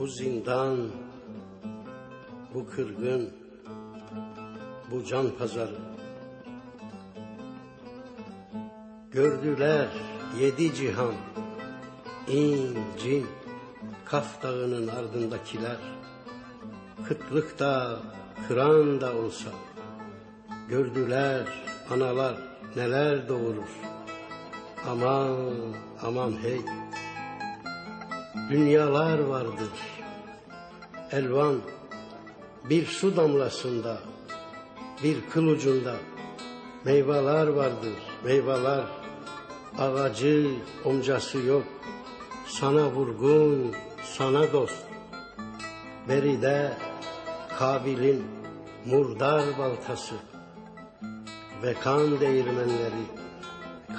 Bu zindan, bu kırgın, bu can pazarı. Gördüler yedi cihan, in, cin, Kaf dağının ardındakiler. Kıtlık da, kıran da olsa, gördüler analar neler doğurur. Aman, aman hey, dünyalar vardır. Elvan bir su damlasında, bir kıl ucunda meyveler vardır, meyveler. Ağacı, omcası yok, sana vurgun, sana dost. Beride Kabil'in murdar baltası ve kan değirmenleri,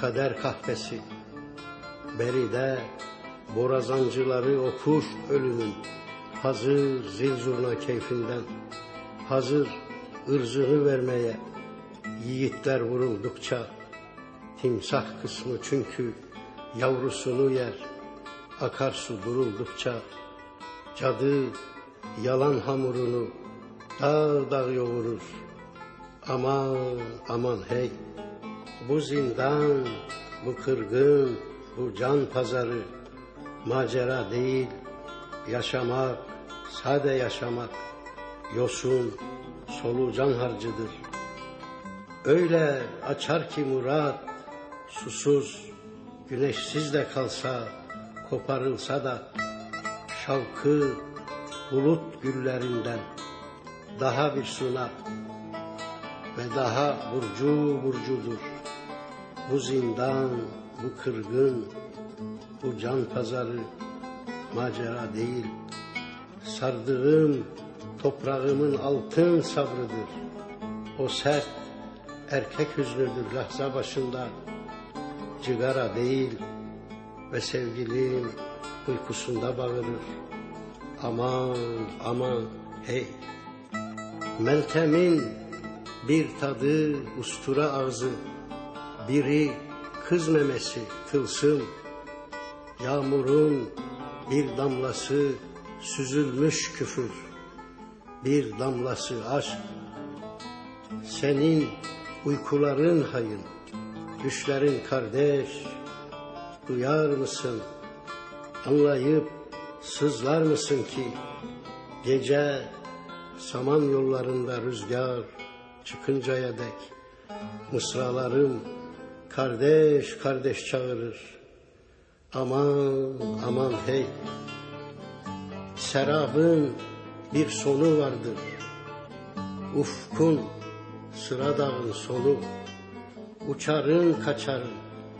kader kahvesi. Beride borazancıları okur ölümün, hazır zil zurna keyfinden, hazır ırzını vermeye, yiğitler vuruldukça, timsah kısmı çünkü yavrusunu yer, akarsu duruldukça, cadı yalan hamurunu dağ dağ yoğurur. Aman aman hey, bu zindan, bu kırgın, bu can pazarı, macera değil, yaşamak, sade yaşamak, yosun, solucan harcıdır. Öyle açar ki murat, susuz, güneşsiz de kalsa, koparılsa da, şavkı bulut güllerinden daha bir sunak ve daha burcu burcudur. Bu zindan, bu kırgın, bu can pazarı macera değil. Sardığım toprağımın altın sabrıdır. O sert erkek hüznüdür lahza başında. Cigara değil ve sevgilim uykusunda bağırır. Aman aman hey. Meltem'in bir tadı ustura ağzı, biri kız memesi tılsım, yağmurun bir damlası süzülmüş küfür, bir damlası aşk. Senin uykuların hayın, düşlerin kardeş, duyar mısın? Anlayıp sızlar mısın ki gece saman yollarında rüzgar çıkıncaya dek mısralarım kardeş kardeş çağırır. Aman aman hey serabın bir sonu vardır. Ufkun sıra dağın sonu uçarın kaçarın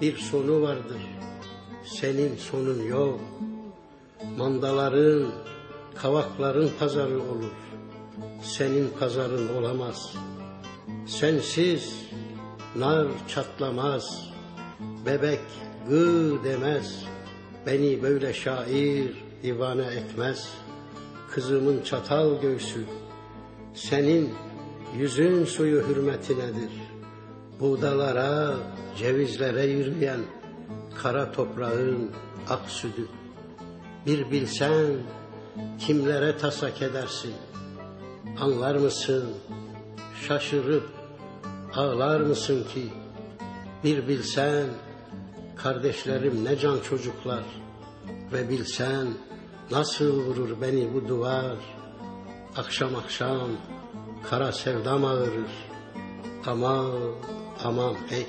bir sonu vardır. Senin sonun yok. Mandaların, kavakların pazarı olur. Senin pazarın olamaz. Sensiz nar çatlamaz. Bebek gı demez. Beni böyle şair divane etmez. Kızımın çatal göğsü. Senin yüzün suyu hürmetinedir. Buğdalara, cevizlere yürüyen kara toprağın ak sütü. Bir bilsen kimlere tasak edersin? Anlar mısın? Şaşırıp ağlar mısın ki? Bir bilsen kardeşlerim ne can çocuklar ve bilsen nasıl vurur beni bu duvar? Akşam akşam kara sevdam ağırır. Aman aman hey.